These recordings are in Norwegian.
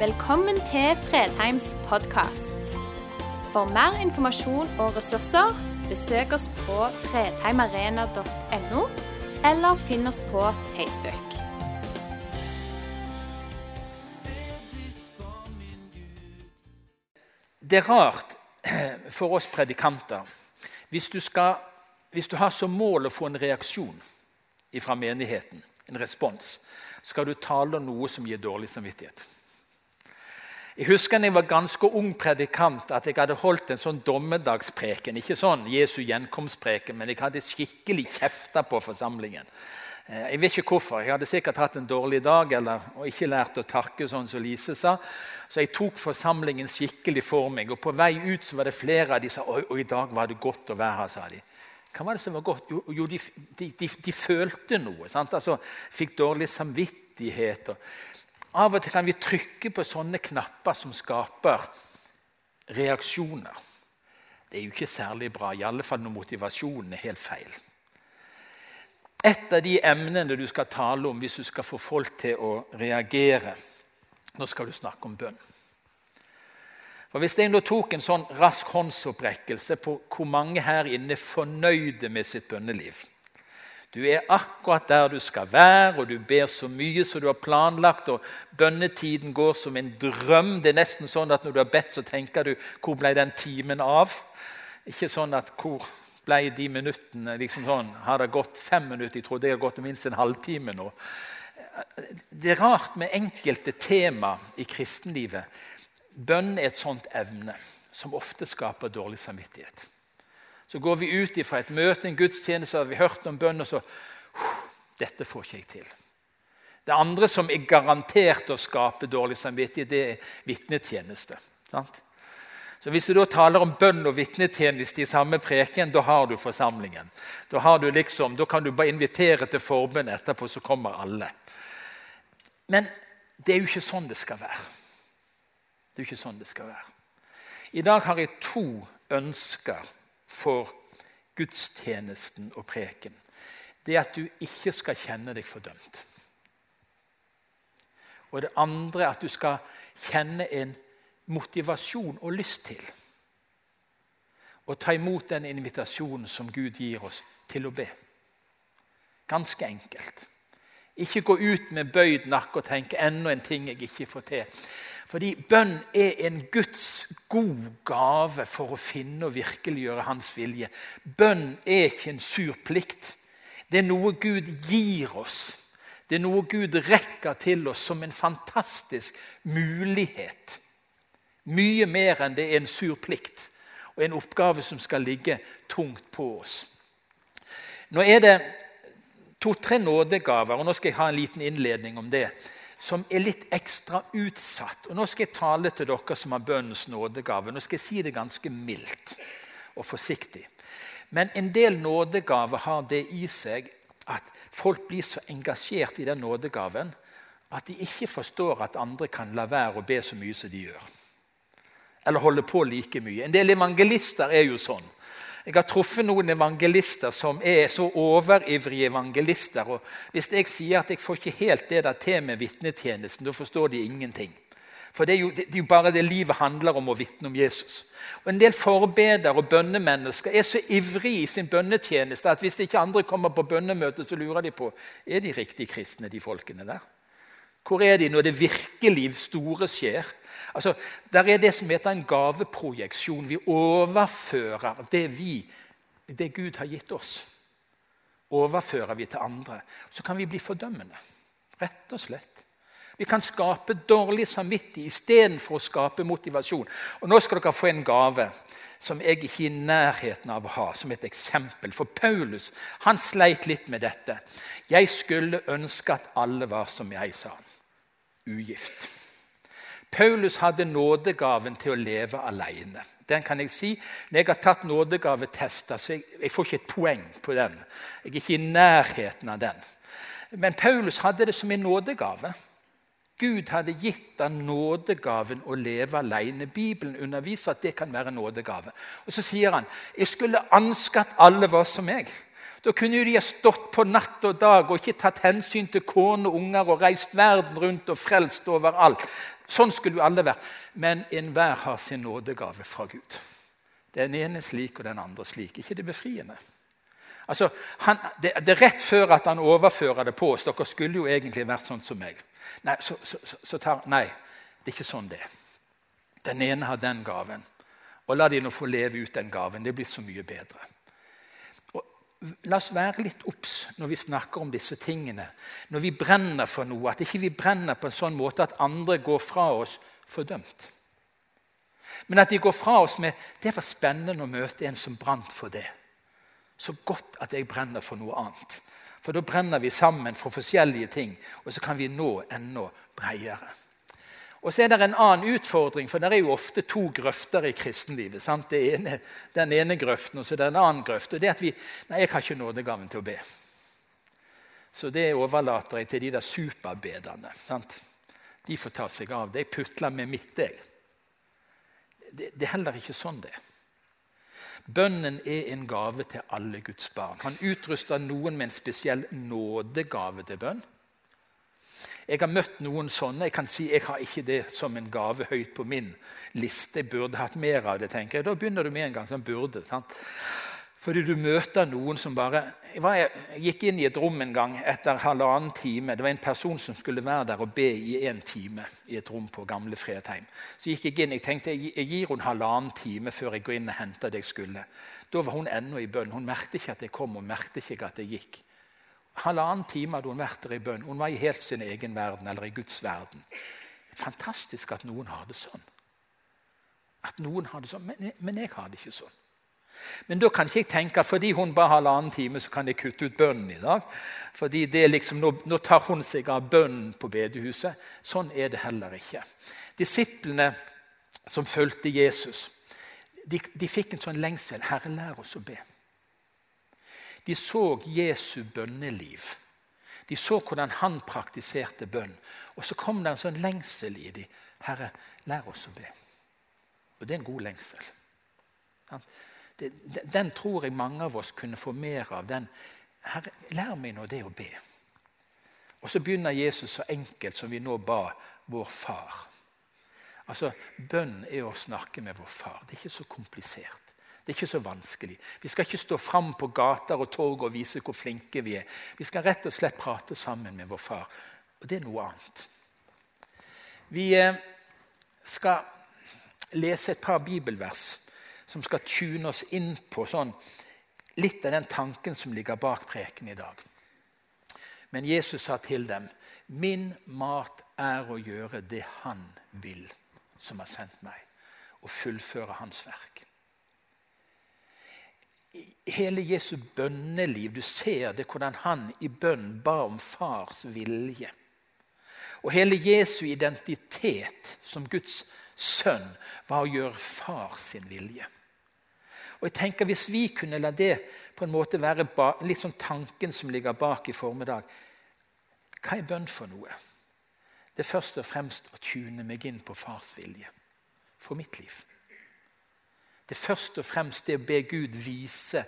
Velkommen til Fredheims podkast. For mer informasjon og ressurser, besøk oss på fredheimarena.no, eller finn oss på Facebook. Det er rart for oss predikanter hvis du, skal, hvis du har som mål å få en reaksjon fra menigheten, en respons, skal du tale om noe som gir dårlig samvittighet. Jeg husker da jeg var ganske ung predikant, at jeg hadde holdt en sånn dommedagspreken. Ikke sånn Jesu gjenkomstpreken, men jeg hadde skikkelig kjefta på forsamlingen. Eh, jeg vet ikke hvorfor. Jeg hadde sikkert hatt en dårlig dag eller, og ikke lært å takke, sånn som Lise sa. Så jeg tok forsamlingen skikkelig for meg. Og på vei ut så var det flere av de som sa og i dag var det godt å være her. sa de. Hva var det som var godt? Jo, jo de, de, de, de, følte noe. Sant? Altså, Fikk dårlig samvittighet. Og av og til kan vi trykke på sånne knapper som skaper reaksjoner. Det er jo ikke særlig bra, i alle fall når motivasjonen er helt feil. Et av de emnene du skal tale om hvis du skal få folk til å reagere Nå skal du snakke om bønn. For Hvis jeg nå tok en sånn rask håndsopprekkelse på hvor mange her inne er fornøyde med sitt bønneliv Du er akkurat der du skal være, og du ber så mye som du har planlagt. og Bønnetiden går som en drøm. Det er nesten sånn at Når du har bedt, så tenker du 'Hvor ble den timen av?' Ikke sånn at 'Hvor ble de minuttene?' liksom sånn, Har det gått fem minutter? Jeg trodde det har gått minst en halvtime nå. Det er rart med enkelte tema i kristenlivet Bønn er et sånt evne som ofte skaper dårlig samvittighet. Så går vi ut fra et møte, en gudstjeneste, har vi hørt om bønn, og så Dette får ikke jeg til. Det andre som er garantert å skape dårlig samvittighet, det er vitnetjeneste. Så Hvis du da taler om bønn og vitnetjeneste i samme preken, da har du forsamlingen. Da, har du liksom, da kan du bare invitere til forbønn etterpå, så kommer alle. Men det er jo ikke sånn det skal være. Det er jo ikke sånn det skal være. I dag har jeg to ønsker for gudstjenesten og preken. Det er at du ikke skal kjenne deg fordømt. Og det andre er at du skal kjenne en motivasjon og lyst til å ta imot den invitasjonen som Gud gir oss til å be. Ganske enkelt. Ikke gå ut med bøyd nakke og tenke 'enda en ting jeg ikke får til'. Fordi bønn er en Guds god gave for å finne og virkeliggjøre hans vilje. Bønn er ikke en sur plikt. Det er noe Gud gir oss. Det er noe Gud rekker til oss som en fantastisk mulighet. Mye mer enn det er en sur plikt og en oppgave som skal ligge tungt på oss. Nå er det to-tre nådegaver, og nå skal jeg ha en liten innledning om det som er litt ekstra utsatt. Og Nå skal jeg tale til dere som har bønnens nådegave. Nå skal jeg si det ganske mildt og forsiktig. Men en del nådegaver har det i seg at folk blir så engasjert i den nådegaven at de ikke forstår at andre kan la være å be så mye som de gjør. Eller holde på like mye. En del evangelister er jo sånn. Jeg har truffet noen evangelister som er så overivrige evangelister. og Hvis jeg sier at jeg får ikke helt det der til med vitnetjenesten, da forstår de ingenting. For det er, jo, det er, jo, bare det livet handler om å vitne om Jesus. Og En del forbedere og bønnemennesker er så ivrige i sin bønnetjeneste at hvis ikke andre kommer på bønnemøte, så lurer de på er de riktig kristne, de folkene der. Hvor er de når det virkelig store skjer? Altså, Der er det som heter en gaveprojeksjon. Vi overfører det, vi, det Gud har gitt oss. Overfører vi til andre. Så kan vi bli fordømmende. Rett og slett. Vi kan skape dårlig samvittighet istedenfor å skape motivasjon. Og Nå skal dere få en gave som jeg ikke er i nærheten av å ha, som et eksempel. For Paulus han sleit litt med dette. 'Jeg skulle ønske at alle var som jeg', sa han. Ugift. Paulus hadde nådegaven til å leve alene. Den kan jeg si. Når jeg har tatt nådegavetester, så jeg, jeg får ikke et poeng på den. Jeg er ikke i nærheten av den. Men Paulus hadde det som en nådegave. Gud hadde gitt ham nådegaven å leve alene. Bibelen underviser at det kan være nådegave. Og Så sier han jeg skulle ønske at alle var som meg. Da kunne de ha stått på natt og dag og ikke tatt hensyn til kone og unger og reist verden rundt og frelst overalt. Sånn skulle jo alle vært. Men enhver har sin nådegave fra Gud. Den ene slik og den andre slik. ikke det befriende? Altså, han, det, det, er rett før at han overfører det på oss. Dere skulle jo egentlig vært sånn som meg. Nei, så, så, så tar, nei, det er ikke sånn det. Den ene har den gaven. Og la de nå få leve ut den gaven. Det blir så mye bedre. Og la oss være litt obs når vi snakker om disse tingene. Når vi brenner for noe, at ikke vi brenner på en sånn måte at andre går fra oss fordømt. Men at de går fra oss med 'Det var spennende å møte en som brant for det'. Så godt at jeg brenner for noe annet. For da brenner vi sammen for forskjellige ting, og så kan vi nå enda bredere. Og så er det en annen utfordring, for det er jo ofte to grøfter i kristenlivet. Sant? Ene, den ene grøften, og så er det en annen grøft. og det at vi, Nei, jeg har ikke nådegaven til å be. Så det overlater jeg til de der superbederne. Sant? De får ta seg av det. Jeg putler med mitt, jeg det, det er heller ikke sånn det er. Bønnen er en gave til alle Guds barn. Han utruster noen med en spesiell nådegave til bønn. Jeg har møtt noen sånne. Jeg kan si jeg har ikke det som en gave høyt på min liste. Jeg burde hatt mer av det. tenker jeg. Da begynner du med en gang som burde. sant? Fordi du møter noen som bare Jeg, gikk inn i et rom en gang etter halvannen time. Det var en person som skulle være der og be i én time i et rom på gamle Fredheim. Så gikk jeg inn, jeg tenkte jeg gir henne halvannen time før jeg går inn og henter det jeg skulle. Da var hun ennå i bønn. Hun merket ikke at jeg kom, og merket ikke at jeg gikk. Halvannen time hadde hun vært der i bønn. Hun var i helt sin egen verden, eller i Guds verden. Fantastisk at noen har det sånn. At noen har det sånn, Men, men jeg har det ikke sånn. Men da kan ikke jeg tenke fordi hun bare halvannen time, så kan jeg kutte ut bønnen i dag. Fordi liksom, nå, nå tar hun seg av bønnen på bedehuset. Sånn er det heller ikke. Disiplene som fulgte Jesus, de, de fikk en sånn lengsel. Herre, lær oss å be. De så Jesu bønneliv. De så hvordan han praktiserte bønn. Og så kom det en sånn lengsel i dem. Herre, lær oss å be. Og det er en god lengsel den tror jeg mange av oss kunne få mer av. den. Herre, lær meg nå det å be. Og så begynner Jesus så enkelt som vi nå ba vår far. Altså, Bønn er å snakke med vår far. Det er ikke så komplisert. Det er ikke så vanskelig. Vi skal ikke stå fram på gater og torg og vise hvor flinke vi er. Vi skal rett og slett prate sammen med vår far. Og det er noe annet. Vi eh, skal lese et par bibelvers som skal tune oss inn på sånn, litt av den tanken som ligger bak preken i dag. Men Jesus sa til dem, 'Min mat er å gjøre det Han vil, som har sendt meg, og fullføre Hans verk.' Hele Jesu bønneliv du ser det hvordan han i bønn ba om fars vilje. Og hele Jesu identitet som Guds sønn var å gjøre far sin vilje. Og jeg tenker Hvis vi kunne la det på en måte være litt sånn tanken som ligger bak i formiddag Hva er bønn for noe? Det er først og fremst å tune meg inn på fars vilje for mitt liv. Det er først og fremst det å be Gud vise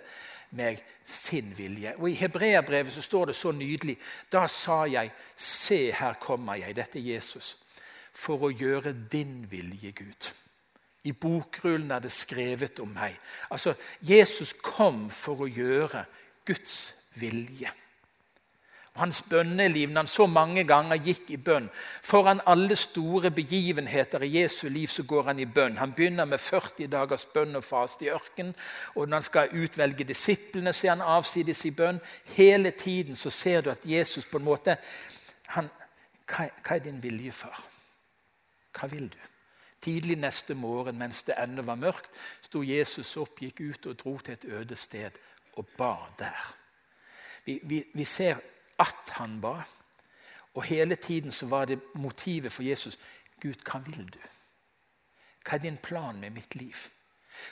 meg sin vilje. Og I Hebreabrevet så står det så nydelig Da sa jeg, se, her kommer jeg. Dette er Jesus. For å gjøre din vilje, Gud. I bokrullen er det skrevet om meg. Altså, Jesus kom for å gjøre Guds vilje. Hans bønneliv, når han så mange ganger gikk i bønn Foran alle store begivenheter i Jesu liv så går han i bønn. Han begynner med 40 dagers bønn og faste i ørkenen. Og når han skal utvelge disiplene, så er han avsides i bønn. Hele tiden så ser du at Jesus på en måte han, hva, hva er din vilje, far? Hva vil du? Tidlig neste morgen, mens det ennå var mørkt, sto Jesus opp, gikk ut og dro til et øde sted og ba der. Vi, vi, vi ser at han ba, og hele tiden så var det motivet for Jesus Gud, hva vil du? Hva er din plan med mitt liv?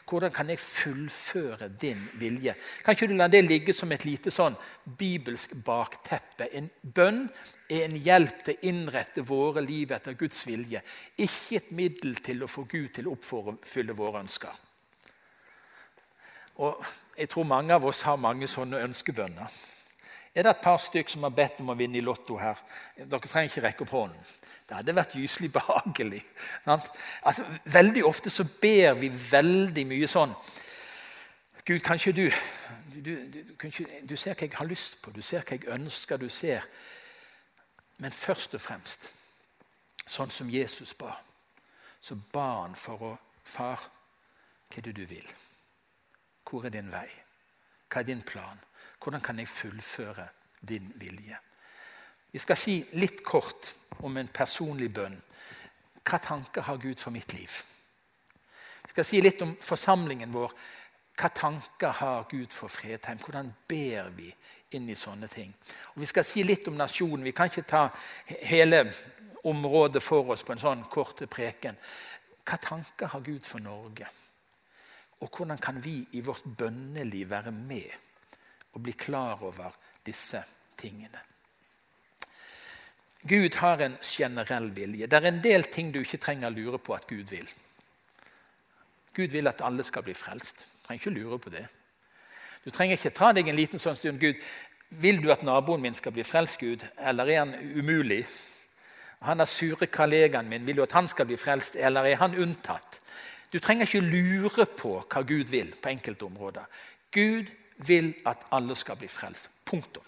Hvordan kan jeg fullføre din vilje? Kan ikke du la det ligge som et lite sånn bibelsk bakteppe? En bønn er en hjelp til å innrette våre liv etter Guds vilje. Ikke et middel til å få Gud til å oppfylle våre ønsker. Og Jeg tror mange av oss har mange sånne ønskebønner. Er det et par stykker som har bedt om å vinne i Lotto her? Dere trenger ikke rekke opp hånden. Det hadde vært gyselig behagelig. Altså, veldig ofte så ber vi veldig mye sånn Gud, kanskje du du, du, du, du ser hva jeg har lyst på, du ser hva jeg ønsker, du ser Men først og fremst, sånn som Jesus ba, så ba han for å Far, hva er det du vil? Hvor er din vei? Hva er din plan? Hvordan kan jeg fullføre din vilje? Vi skal si litt kort om en personlig bønn. Hva tanker har Gud for mitt liv? Vi skal si litt om forsamlingen vår. Hva tanker har Gud for Fredheim? Hvordan ber vi inn i sånne ting? Og Vi skal si litt om nasjonen. Vi kan ikke ta hele området for oss på en sånn kort preken. Hva tanker har Gud for Norge? Og hvordan kan vi i vårt bønneliv være med og bli klar over disse tingene? Gud har en generell vilje. Det er en del ting du ikke trenger å lure på at Gud vil. Gud vil at alle skal bli frelst. Du trenger ikke lure på det. Du trenger ikke ta deg en liten sånn stund. Gud, vil du at naboen min skal bli frelst, Gud, eller er han umulig? Han er sure kollegaen min. Vil du at han skal bli frelst, eller er han unntatt? Du trenger ikke lure på hva Gud vil på enkelte områder. Gud vil at alle skal bli frelst. Punktum.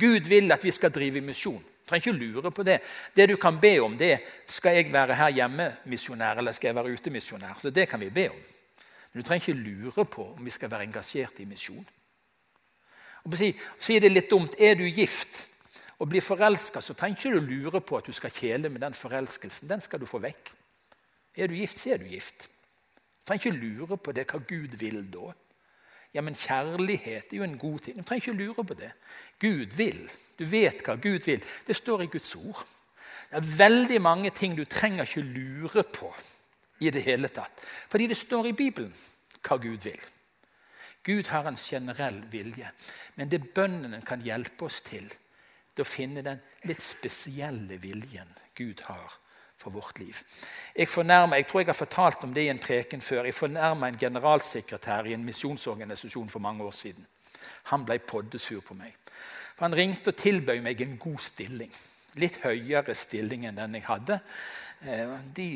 Gud vil at vi skal drive misjon. Du trenger ikke lure på det. Det du kan be om, det er skal jeg være her hjemme misjonær eller skal jeg være ute misjonær. Så det kan vi be om. Men du trenger ikke lure på om vi skal være engasjert i misjon. Og si, si det litt dumt. Er du gift og blir forelska, så trenger ikke du lure på at du skal kjele med den forelskelsen. Den skal du få vekk. Er du gift, så er du gift. Du trenger ikke lure på det, hva Gud vil da. Ja, men kjærlighet er jo en god ting. Du trenger ikke lure på det. Gud vil. Du vet hva Gud vil. Det står i Guds ord. Det er veldig mange ting du trenger ikke lure på i det hele tatt. Fordi det står i Bibelen hva Gud vil. Gud har en generell vilje, men det bønnene kan hjelpe oss til, det å finne den litt spesielle viljen Gud har for vårt liv. Jeg, jeg tror jeg har fortalt om det i en preken før. Jeg fornærma en generalsekretær i en misjonsorganisasjon for mange år siden. Han ble poddesur på meg. For Han ringte og tilbød meg en god stilling. Litt høyere stilling enn den jeg hadde. Eh, de,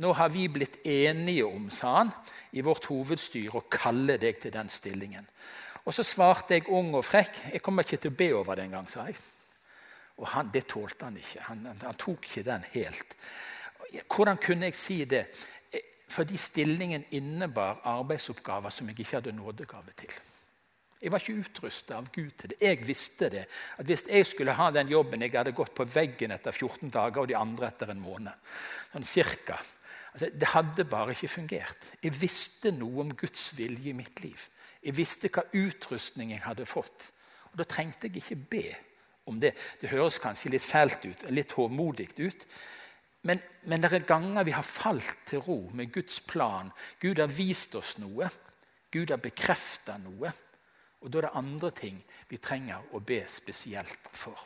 nå har vi blitt enige om, sa han, i vårt hovedstyre å kalle deg til den stillingen. Og Så svarte jeg ung og frekk. Jeg kommer ikke til å be over det engang, sa jeg. Og han, Det tålte han ikke. Han, han, tok ikke den helt. Hvordan kunne jeg si det? Fordi stillingen innebar arbeidsoppgaver som jeg ikke hadde nådegave til. Jeg var ikke utrustet av Gud til det. Jeg visste det. At Hvis jeg skulle ha den jobben Jeg hadde gått på veggen etter 14 dager, og de andre etter en måned. Sånn cirka. Altså, det hadde bare ikke fungert. Jeg visste noe om Guds vilje i mitt liv. Jeg visste hva utrustning jeg hadde fått. Og Da trengte jeg ikke be om det. Det høres kanskje litt fælt ut, litt hovmodig ut. Men, men det er ganger vi har falt til ro med Guds plan. Gud har vist oss noe. Gud har bekrefta noe. Og da er det andre ting vi trenger å be spesielt for.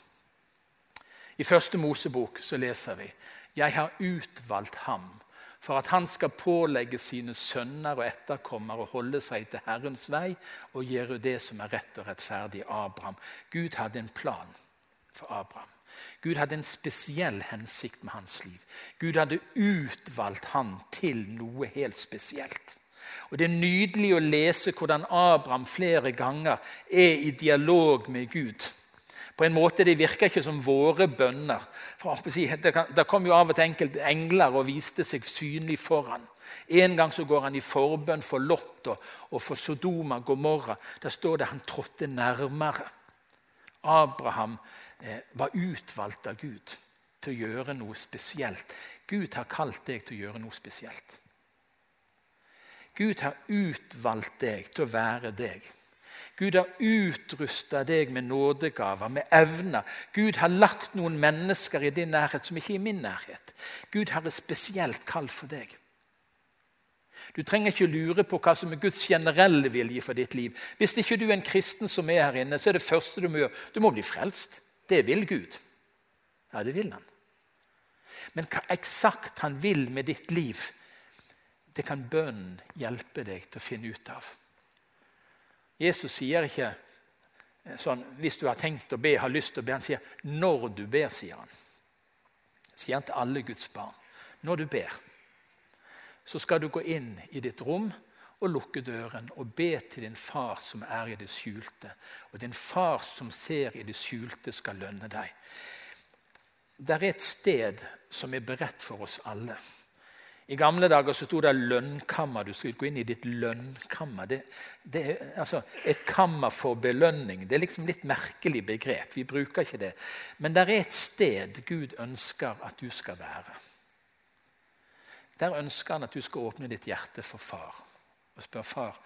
I første Mosebok så leser vi Jeg har utvalgt ham for at han skal pålegge sine sønner og etterkommere å holde seg til Herrens vei og gjøre det som er rett og rettferdig. Abraham. Gud hadde en plan for Abraham. Gud hadde en spesiell hensikt med hans liv. Gud hadde utvalgt han til noe helt spesielt. Og Det er nydelig å lese hvordan Abraham flere ganger er i dialog med Gud. På en måte Det virker ikke som våre bønner. For Det kom jo av og til enkelte engler og viste seg synlig foran. En gang så går han i forbønn for Lot og for Sodoma Gomorra. Der står det han trådte nærmere. Abraham var utvalgt av Gud til å gjøre noe spesielt. Gud har kalt deg til å gjøre noe spesielt. Gud har utvalgt deg til å være deg. Gud har utrusta deg med nådegaver, med evner. Gud har lagt noen mennesker i din nærhet som ikke er i min nærhet. Gud har et spesielt kall for deg. Du trenger ikke lure på hva som er Guds generelle vilje for ditt liv. Hvis ikke du er en kristen som er her inne, så er det første du må gjøre, du må bli frelst. Det vil Gud. Ja, det vil han. Men hva eksakt han vil med ditt liv, det kan bønnen hjelpe deg til å finne ut av. Jesus sier ikke eh, sånn, Hvis du har tenkt å be, har lyst til å be Han sier 'når du ber', sier han. Sier han til alle Guds barn. Når du ber, så skal du gå inn i ditt rom og lukke døren og be til din far som er i det skjulte. Og din far som ser i det skjulte, skal lønne deg. Det er et sted som er beredt for oss alle. I gamle dager så sto det 'lønnkammer'. Du skulle gå inn i ditt lønnkammer. Det, det er, altså, et kammer for belønning. Det er liksom litt merkelig begrep. Vi bruker ikke det. Men det er et sted Gud ønsker at du skal være. Der ønsker han at du skal åpne ditt hjerte for far og spør far,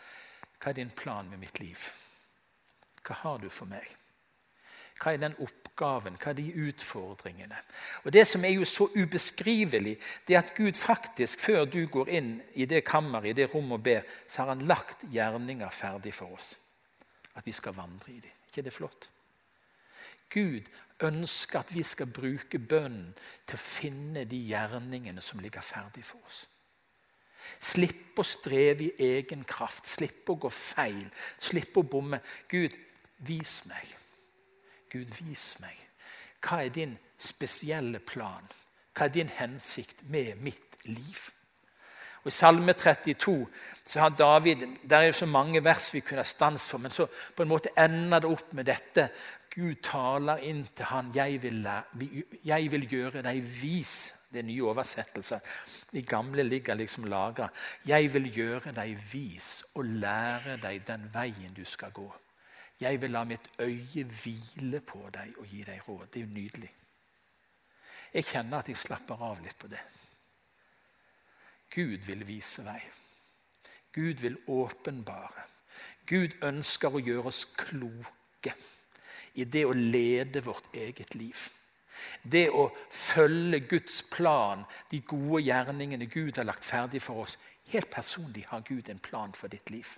hva er din plan med mitt liv? Hva har du for meg? Hva er den oppgaven? Hva er de utfordringene? Og Det som er jo så ubeskrivelig, det er at Gud faktisk, før du går inn i det kammeret, i det rommet og ber, så har han lagt gjerninger ferdig for oss. At vi skal vandre i dem. ikke det flott? Gud ønsker at vi skal bruke bønnen til å finne de gjerningene som ligger ferdig for oss. Slippe å streve i egen kraft, slipp å gå feil, slipp å bomme. Gud, vis meg. Gud, vis meg. Hva er din spesielle plan? Hva er din hensikt med mitt liv? Og I Salme 32 så har David, der er det så mange vers vi kunne ha stans for, men så på en måte ender det opp med dette. Gud taler inn til han, jeg vil, jeg vil gjøre deg vis. Det er nye oversettelser. De gamle ligger liksom lagra. Jeg vil gjøre deg vis og lære deg den veien du skal gå. Jeg vil la mitt øye hvile på deg og gi deg råd. Det er jo nydelig. Jeg kjenner at jeg slapper av litt på det. Gud vil vise vei. Gud vil åpenbare. Gud ønsker å gjøre oss kloke i det å lede vårt eget liv. Det å følge Guds plan, de gode gjerningene Gud har lagt ferdig for oss. Helt personlig har Gud en plan for ditt liv.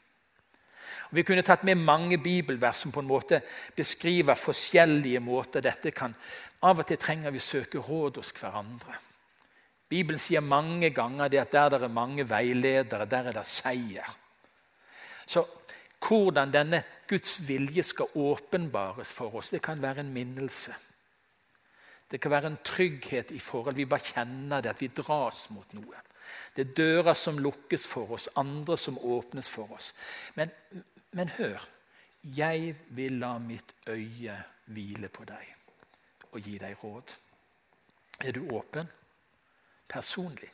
Og vi kunne tatt med mange bibelvers som på en måte beskriver forskjellige måter dette kan Av og til trenger vi søke råd hos hverandre. Bibelen sier mange ganger at der det er mange veiledere, der er det seier. Så hvordan denne Guds vilje skal åpenbares for oss, det kan være en minnelse. Det kan være en trygghet i forhold. Vi bare kjenner det, at vi dras mot noe. Det er dører som lukkes for oss, andre som åpnes for oss. Men, men hør. Jeg vil la mitt øye hvile på deg og gi deg råd. Er du åpen? Personlig.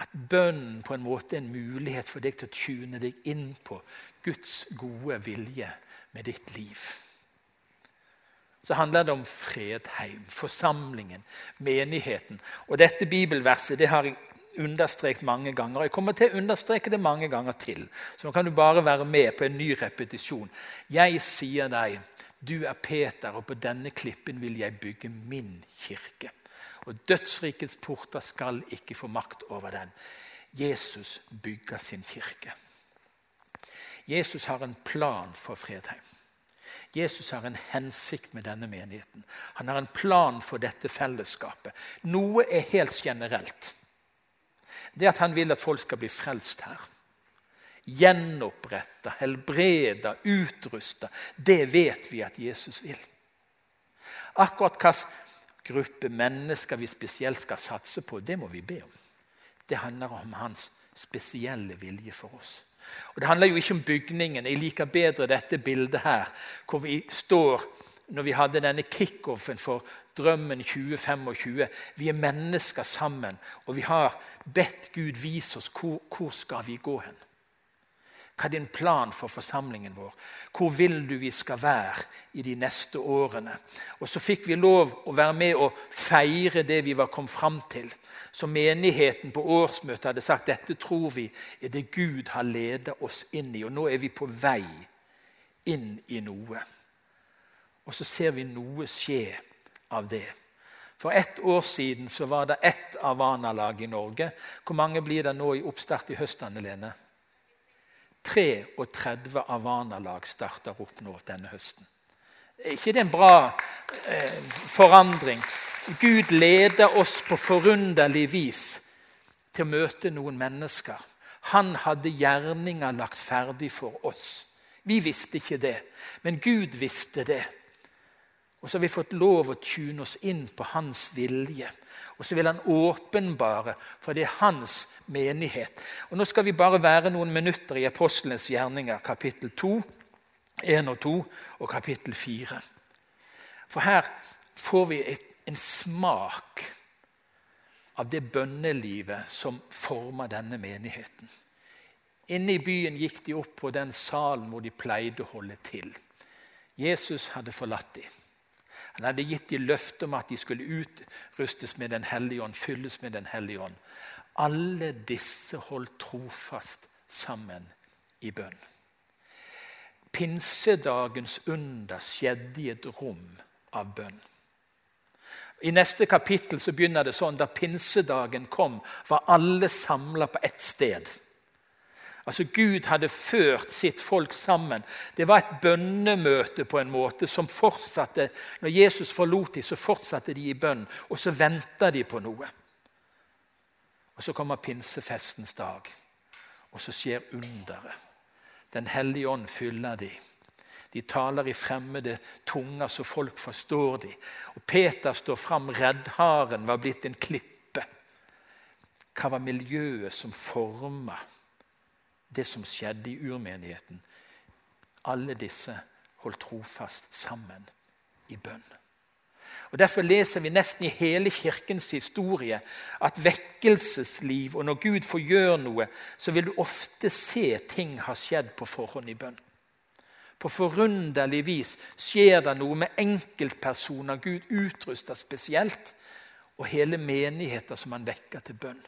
At bønnen på en måte er en mulighet for deg til å tune deg inn på Guds gode vilje med ditt liv. Så handler det om Fredheim, forsamlingen, menigheten. Og Dette bibelverset det har jeg understreket mange ganger. Jeg kommer til å understreke det mange ganger til. Så nå kan du bare være med på en ny repetisjon. Jeg sier deg, du er Peter, og på denne klippen vil jeg bygge min kirke. Og dødsrikets porter skal ikke få makt over den. Jesus bygger sin kirke. Jesus har en plan for Fredheim. Jesus har en hensikt med denne menigheten. Han har en plan for dette fellesskapet. Noe er helt generelt. Det at han vil at folk skal bli frelst her. Gjenoppretta, helbreda, utrusta. Det vet vi at Jesus vil. Akkurat hvilken gruppe mennesker vi spesielt skal satse på, det må vi be om. Det handler om hans spesielle vilje for oss. Og Det handler jo ikke om bygningen. Jeg liker bedre dette bildet her, hvor vi står når vi hadde denne kickoffen for Drømmen 2025. Vi er mennesker sammen, og vi har bedt Gud vise oss hvor, hvor skal vi gå hen. Hva er din plan for forsamlingen vår? Hvor vil du vi skal være i de neste årene? Og Så fikk vi lov å være med og feire det vi var kommet fram til. Så menigheten på årsmøtet hadde sagt dette tror vi er det Gud har ledet oss inn i. Og nå er vi på vei inn i noe. Og så ser vi noe skje av det. For ett år siden så var det ett Avana-lag i Norge. Hvor mange blir det nå i oppstart i høst, Anne Lene? 33 Havana-lag starter opp nå denne høsten. Er ikke det en bra eh, forandring? Gud leder oss på forunderlig vis til å møte noen mennesker. Han hadde gjerninger lagt ferdig for oss Vi visste ikke det, men Gud visste det. Og så har vi fått lov å tune oss inn på hans vilje. Og så vil han åpenbare, for det er hans menighet. Og Nå skal vi bare være noen minutter i apostlenes gjerninger, kapittel 2, 1 og 2 og kapittel 4. For her får vi et, en smak av det bønnelivet som former denne menigheten. Inne i byen gikk de opp på den salen hvor de pleide å holde til. Jesus hadde forlatt dem. Han hadde gitt dem løfte om at de skulle utrustes med Den hellige ånd, fylles med Den hellige ånd. Alle disse holdt trofast sammen i bønn. Pinsedagens under skjedde i et rom av bønn. I neste kapittel så begynner det sånn da pinsedagen kom, var alle samla på ett sted. Altså Gud hadde ført sitt folk sammen. Det var et bønnemøte på en måte som fortsatte. Når Jesus forlot dem, så fortsatte de i bønn, og så venta de på noe. Og Så kommer pinsefestens dag, og så skjer underet. Den hellige ånd fyller de. De taler i fremmede tunger så folk forstår de. Og Peter står fram. Reddharen var blitt en klippe. Hva var miljøet som forma det som skjedde i urmenigheten. Alle disse holdt trofast sammen i bønn. Og Derfor leser vi nesten i hele Kirkens historie at vekkelsesliv og når Gud får gjøre noe, så vil du ofte se ting har skjedd på forhånd i bønn. På forunderlig vis skjer det noe med enkeltpersoner Gud utruster spesielt, og hele menigheter som han vekker til bønn.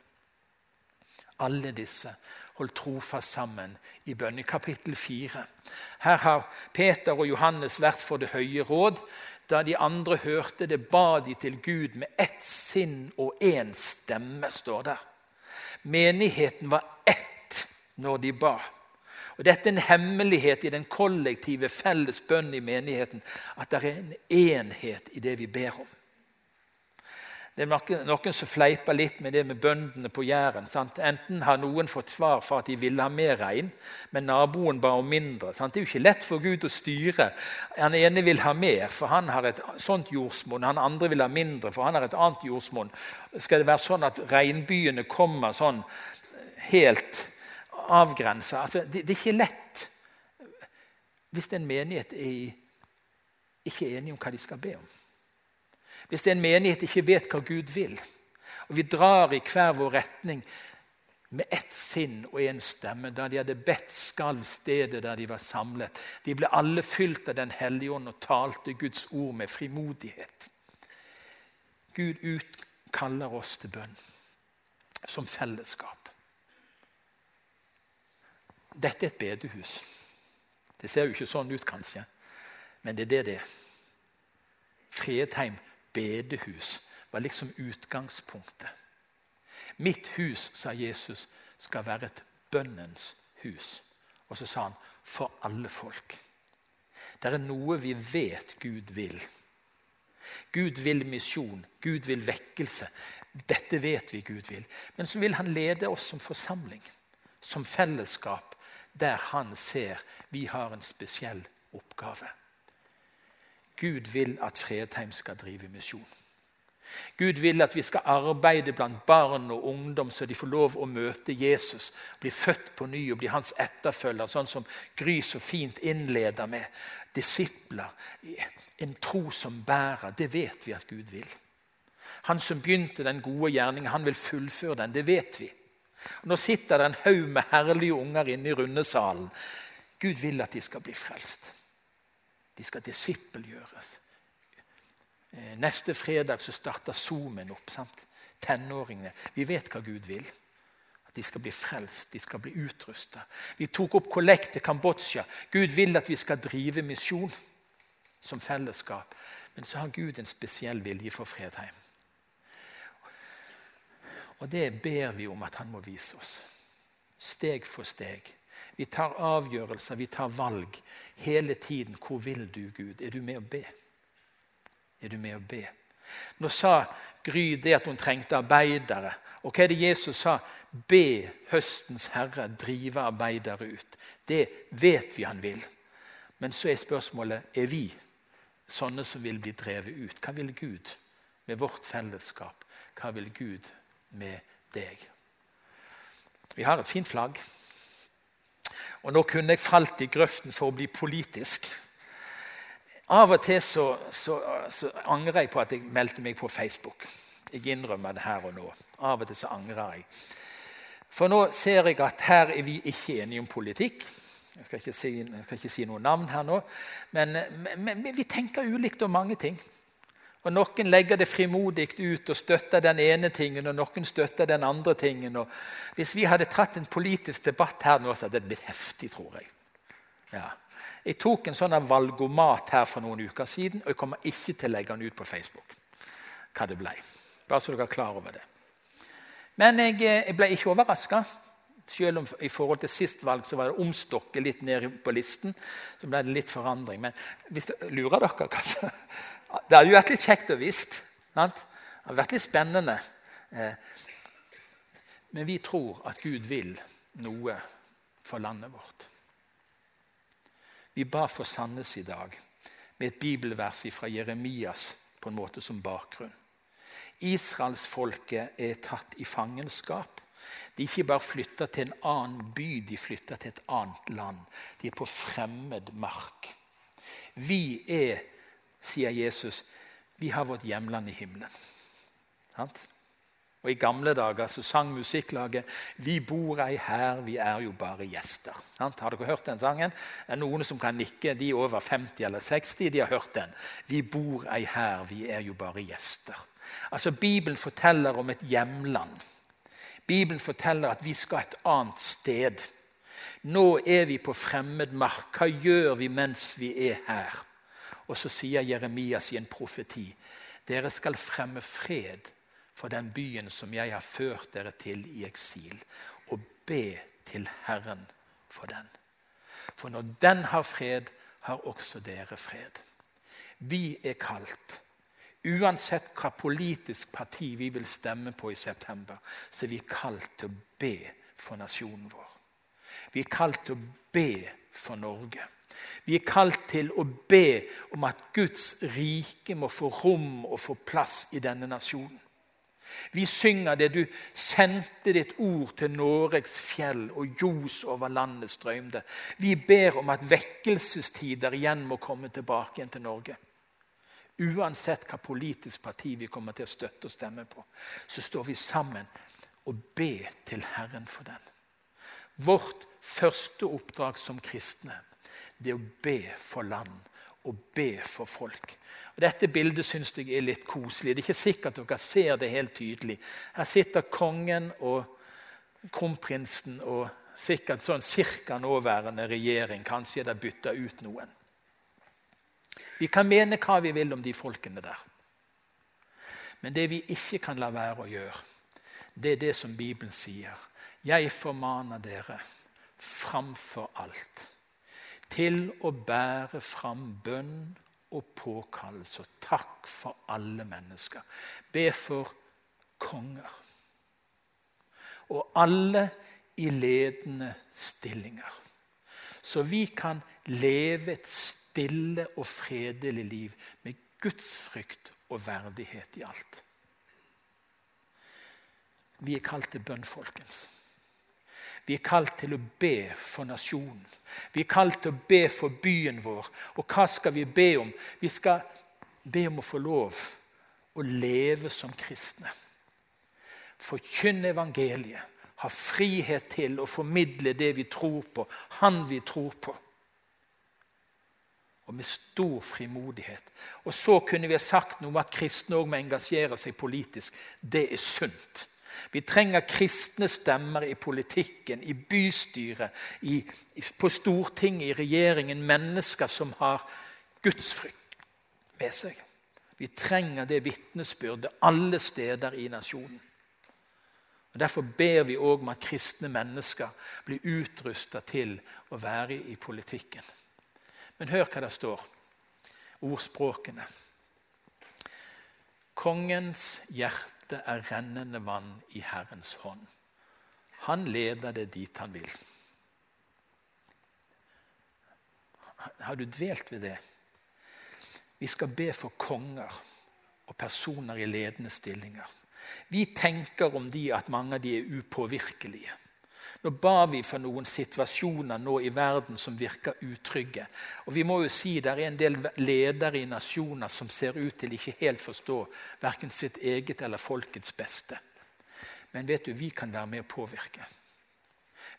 Alle disse holdt trofast sammen i bønn. I kapittel 4. Her har Peter og Johannes vært for Det høye råd. Da de andre hørte det, ba de til Gud med ett sinn og én stemme, står der. Menigheten var ett når de ba. Og Dette er en hemmelighet i den kollektive felles bønnen i menigheten. At det er en enhet i det vi ber om. Det er noen, som fleiper litt med det med bøndene på Jæren. Sant? Enten har noen fått svar for at de ville ha mer regn, men naboen ba om mindre. Sant? Det er jo ikke lett for Gud å styre. Han ene vil ha mer, for han har et sånt jordsmonn. Han andre vil ha mindre, for han har et annet jordsmonn. Skal det være sånn at regnbyene kommer sånn helt avgrensa? Altså, det, det, er ikke lett hvis en menighet er ikke enig om hva de skal be om. Hvis en menighet ikke vet hva Gud vil, og vi drar i hver vår retning med ett sinn og én stemme. Da de hadde bedt, skalv stedet der de var samlet. De ble alle fylt av Den hellige ånd og talte Guds ord med frimodighet. Gud utkaller oss til bønn som fellesskap. Dette er et bedehus. Det ser jo ikke sånn ut, kanskje, men det er det det er. Fredheim bedehus var liksom utgangspunktet. Mitt hus, sa Jesus, skal være et bønnens hus. Og så sa han for alle folk. Det er noe vi vet Gud vil. Gud vil misjon, Gud vil vekkelse. Dette vet vi Gud vil. Men så vil han lede oss som forsamling, som fellesskap, der han ser vi har en spesiell oppgave. Gud vil at Fredheim skal drive misjon. Gud vil at vi skal arbeide blant barn og ungdom så de får lov å møte Jesus, bli født på ny og bli hans etterfølger, sånn som Gry så fint innleder med. Disipler, en tro som bærer. Det vet vi at Gud vil. Han som begynte den gode gjerningen, han vil fullføre den. Det vet vi. Og nå sitter det en haug med herlige unger inne i rundesalen. Gud vil at de skal bli frelst. De skal disippelgjøres. Eh, neste fredag så starter Zoomen opp. sant? Tenåringene. Vi vet hva Gud vil. At de skal bli frelst, de skal bli utrusta. Vi tok opp kollekt til Kambodsja. Gud vil at vi skal drive misjon som fellesskap. Men så har Gud en spesiell vilje for Fredheim. Og det ber vi om at han må vise oss. Steg for steg. Vi tar avgjørelser, vi tar valg hele tiden. Hvor vil du, Gud? Er du med å be? Er du med å be? Nå sa Gry det at hun trengte arbeidere. Og hva er det Jesus sa? Be høstens herre drive arbeidere ut. Det vet vi han vil. Men så er spørsmålet er vi sånne som vil bli drevet ut. Hva vil Gud med vårt fellesskap? Hva vil Gud med deg? Vi har et fint flagg. Og nå kunne jeg falt i grøften for å bli politisk. Av og til så, så, så, angrer jeg på at jeg meldte meg på Facebook. Jeg innrømmer det her og nå. Av og til så angrer jeg. For nå ser jeg at her er vi ikke enige om politikk. Jeg skal ikke si, ikke si noe navn her nå. Men, men, men, vi tenker ulikt om mange ting. Og Noen legger det frimodig ut og støtter den ene tingen, og noen støtter den andre tingen. Og hvis vi hadde tatt en politisk debatt her nå, så hadde det blitt heftig, tror jeg. Ja. Jeg tok en sånn valgomat her for noen uker siden, og jeg kommer ikke til å legge den ut på Facebook. hva det ble. Bare så dere er klar over det. Men jeg, eh, jeg ble ikke overraska. Selv om i forhold til sist valg så var det omstokket litt ned på listen. Så ble det litt forandring. Men hvis det, lurer dere kanskje? Det hadde jo vært litt kjekt å visst. Det hadde vært litt spennende. Eh, men vi tror at Gud vil noe for landet vårt. Vi ba for Sandnes i dag med et bibelvers fra Jeremias på en måte som bakgrunn. Israelsfolket er tatt i fangenskap. De ikke bare flytta til en annen by, de flytta til et annet land. De er på fremmed mark. Vi er, sier Jesus, vi har vårt hjemland i himmelen. Og I gamle dager så sang musikklaget 'Vi bor ei her, vi er jo bare gjester'. Har dere hørt den sangen? Er noen som kan nikke? De over 50 eller 60 de har hørt den. 'Vi bor ei her, vi er jo bare gjester'. Altså, Bibelen forteller om et hjemland. Bibelen forteller at vi skal et annet sted. Nå er vi på fremmed mark. Hva gjør vi mens vi er her? Og så sier Jeremias i en profeti dere skal fremme fred for den byen som jeg har ført dere til i eksil, og be til Herren for den. For når den har fred, har også dere fred. Vi er kalt Uansett hva politisk parti vi vil stemme på i september, så er vi kalt til å be for nasjonen vår. Vi er kalt til å be for Norge. Vi er kalt til å be om at Guds rike må få rom og få plass i denne nasjonen. Vi synger det du sendte ditt ord til Noregs fjell, og ljos over landet strømde. Vi ber om at vekkelsestider igjen må komme tilbake igjen til Norge. Uansett hva politisk parti vi kommer til å støtte og stemme på, så står vi sammen og ber til Herren for den. Vårt første oppdrag som kristne det er å be for land og be for folk. Og dette bildet syns jeg er litt koselig. Det er ikke sikkert dere ser det helt tydelig. Her sitter kongen og kronprinsen og sikkert sånn cirka nåværende regjering. Kanskje er det bytta ut noen. Vi kan mene hva vi vil om de folkene der. Men det vi ikke kan la være å gjøre, det er det som Bibelen sier. Jeg formaner dere framfor alt til å bære fram bønn og påkallelse og takk for alle mennesker. Be for konger. Og alle i ledende stillinger. Så vi kan leve et sted stille og fredelig liv med gudsfrykt og verdighet i alt. Vi er kalt til bønn, folkens. Vi er kalt til å be for nasjonen. Vi er kalt til å be for byen vår. Og hva skal vi be om? Vi skal be om å få lov å leve som kristne. Forkynne evangeliet. Ha frihet til å formidle det vi tror på, han vi tror på og med stor frimodighet. Og så kunne vi ha sagt noe om at kristne òg må engasjere seg politisk. Det er sunt. Vi trenger kristne stemmer i politikken, i bystyret, i, på Stortinget, i regjeringen. Mennesker som har gudsfrykt med seg. Vi trenger det vitnesbyrdet alle steder i nasjonen. Og Derfor ber vi òg om at kristne mennesker blir utrusta til å være i politikken. Men hør hva det står. Ordspråkene. Kongens hjerte er rennende vann i Herrens hånd. Han leder det dit han vil. Har du dvelt ved det? Vi skal be for konger og personer i ledende stillinger. Vi tenker om de at mange av de er upåvirkelige. Nå ba vi for noen situasjoner nå i verden som virker utrygge. Og vi må jo si Det er en del ledere i nasjoner som ser ut til ikke helt forstå verken sitt eget eller folkets beste. Men vet du, vi kan være med å påvirke.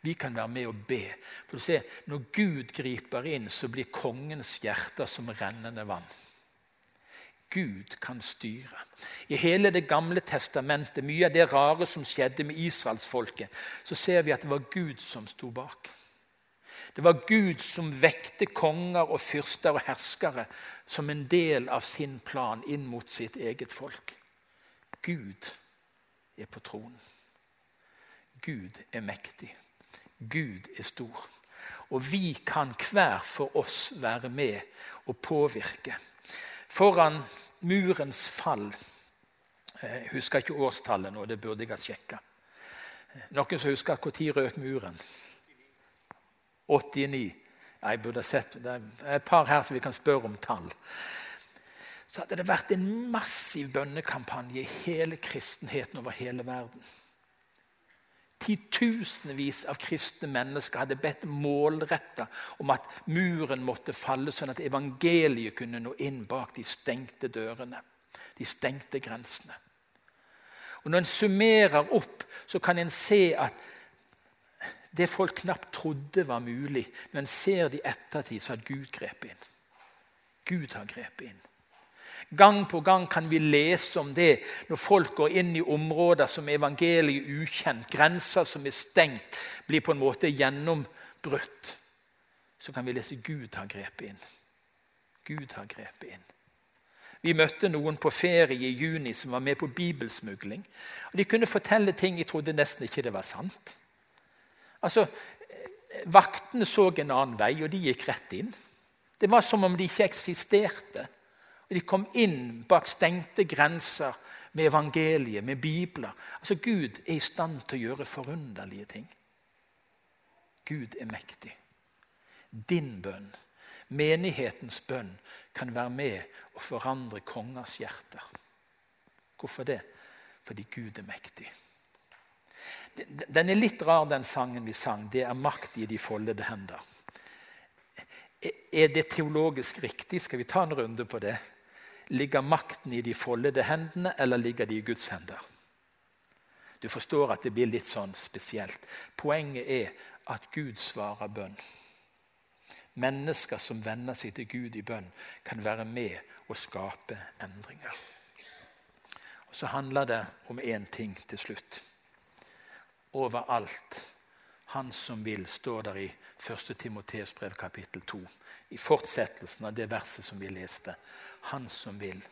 Vi kan være med å be. For du ser, Når Gud griper inn, så blir kongens hjerter som rennende vann. Gud kan styre. I hele Det gamle testamentet, mye av det rare som skjedde med israelsfolket, så ser vi at det var Gud som sto bak. Det var Gud som vekte konger og fyrster og herskere som en del av sin plan inn mot sitt eget folk. Gud er på tronen. Gud er mektig. Gud er stor. Og vi kan hver for oss være med og påvirke. Foran murens fall Jeg husker ikke årstallet nå, det burde jeg ha sjekka. Noen som husker når røk muren? 89. Jeg burde sett, Det er et par her som vi kan spørre om tall. Så hadde det vært en massiv bønnekampanje i hele kristenheten over hele verden. Titusenvis av kristne mennesker hadde bedt målretta om at muren måtte falle, sånn at evangeliet kunne nå inn bak de stengte dørene, de stengte grensene. Og Når en summerer opp, så kan en se at det folk knapt trodde var mulig, når en ser det i ettertid, så har Gud grepet inn. Gud har grepet inn. Gang på gang kan vi lese om det når folk går inn i områder som evangeliet er ukjent, grenser som er stengt, blir på en måte gjennombrutt. Så kan vi lese Gud har grepet inn. Gud har grepet inn. Vi møtte noen på ferie i juni som var med på bibelsmugling. og De kunne fortelle ting jeg trodde nesten ikke det var sant. Altså, Vaktene så en annen vei, og de gikk rett inn. Det var som om de ikke eksisterte. De kom inn bak stengte grenser med evangeliet, med bibler. Altså Gud er i stand til å gjøre forunderlige ting. Gud er mektig. Din bønn, menighetens bønn, kan være med å forandre kongers hjerter. Hvorfor det? Fordi Gud er mektig. Den er litt rar, den sangen vi sang. Det er makt i de foldede hender. Er det teologisk riktig? Skal vi ta en runde på det? Ligger makten i de foldede hendene, eller ligger de i Guds hender? Du forstår at det blir litt sånn spesielt. Poenget er at Gud svarer bønn. Mennesker som venner seg til Gud i bønn, kan være med og skape endringer. Og Så handler det om én ting til slutt. Overalt han som vil, står der i 1. Timoteus brev kapittel 2. I fortsettelsen av det verset som vi leste. Han som vil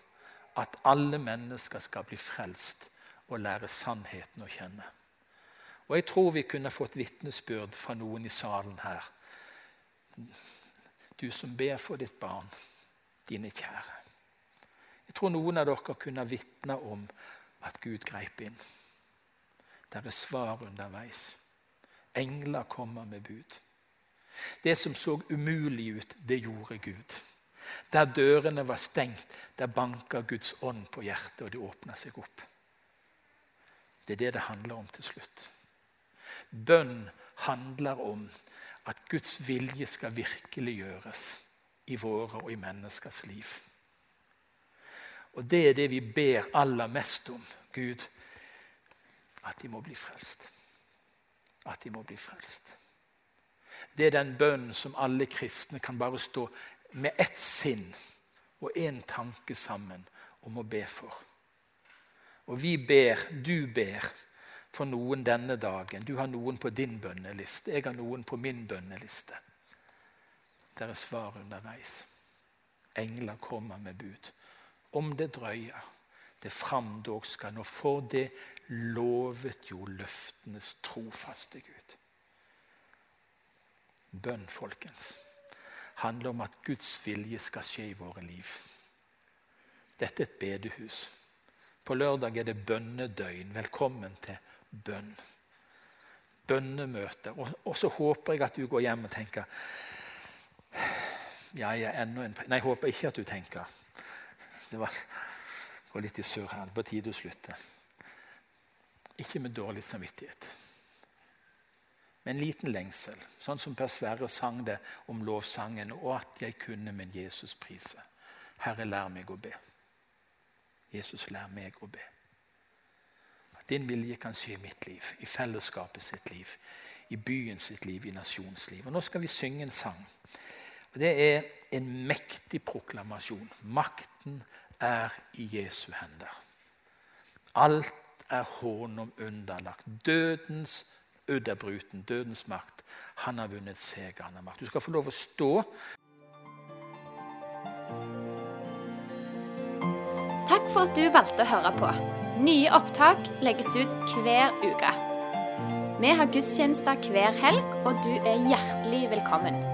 at alle mennesker skal bli frelst og lære sannheten å kjenne. Og Jeg tror vi kunne fått vitnesbyrd fra noen i salen her. Du som ber for ditt barn, dine kjære. Jeg tror noen av dere kunne vitne om at Gud greip inn. Der er svar underveis. Engler kommer med bud. Det som så umulig ut, det gjorde Gud. Der dørene var stengt, der banka Guds ånd på hjertet, og det åpna seg opp. Det er det det handler om til slutt. Bønn handler om at Guds vilje skal virkeliggjøres i våre og i menneskers liv. Og det er det vi ber aller mest om, Gud, at de må bli frelst at de må bli frelst. Det er den bønnen som alle kristne kan bare stå med ett sinn og én tanke sammen om å be for. Og vi ber, du ber, for noen denne dagen. Du har noen på din bønneliste, jeg har noen på min bønneliste. Der er svar underveis. Engler kommer med bud. Om det drøyer, det fram dog skal nå. For det lovet jo løftenes trofaste Gud. Bønn, folkens, handler om at Guds vilje skal skje i våre liv. Dette er et bedehus. På lørdag er det bønnedøgn. Velkommen til bønn. Bønnemøter. Og, og så håper jeg at du går hjem og tenker jeg er enda en Nei, jeg håper ikke at du tenker. Det var, det var litt i surr her. På tide å slutte. Ikke med dårlig samvittighet. Med en liten lengsel, sånn som Per Sverre sang det om lovsangen. Og at jeg kunne min Jesus prise. Herre, lær meg å be. Jesus, lær meg å be. At din vilje kan skje i mitt liv, i fellesskapet sitt liv, i byen sitt liv, i nasjonens liv. Og Nå skal vi synge en sang. Og Det er en mektig proklamasjon. Makten er i Jesu hender. Alt er honom underlagt. Dødens udd er dødens makt. Han har vunnet seger, han har makt. Du skal få lov å stå. Takk for at du valgte å høre på. Nye opptak legges ut hver uke. Vi har gudstjenester hver helg, og du er hjertelig velkommen.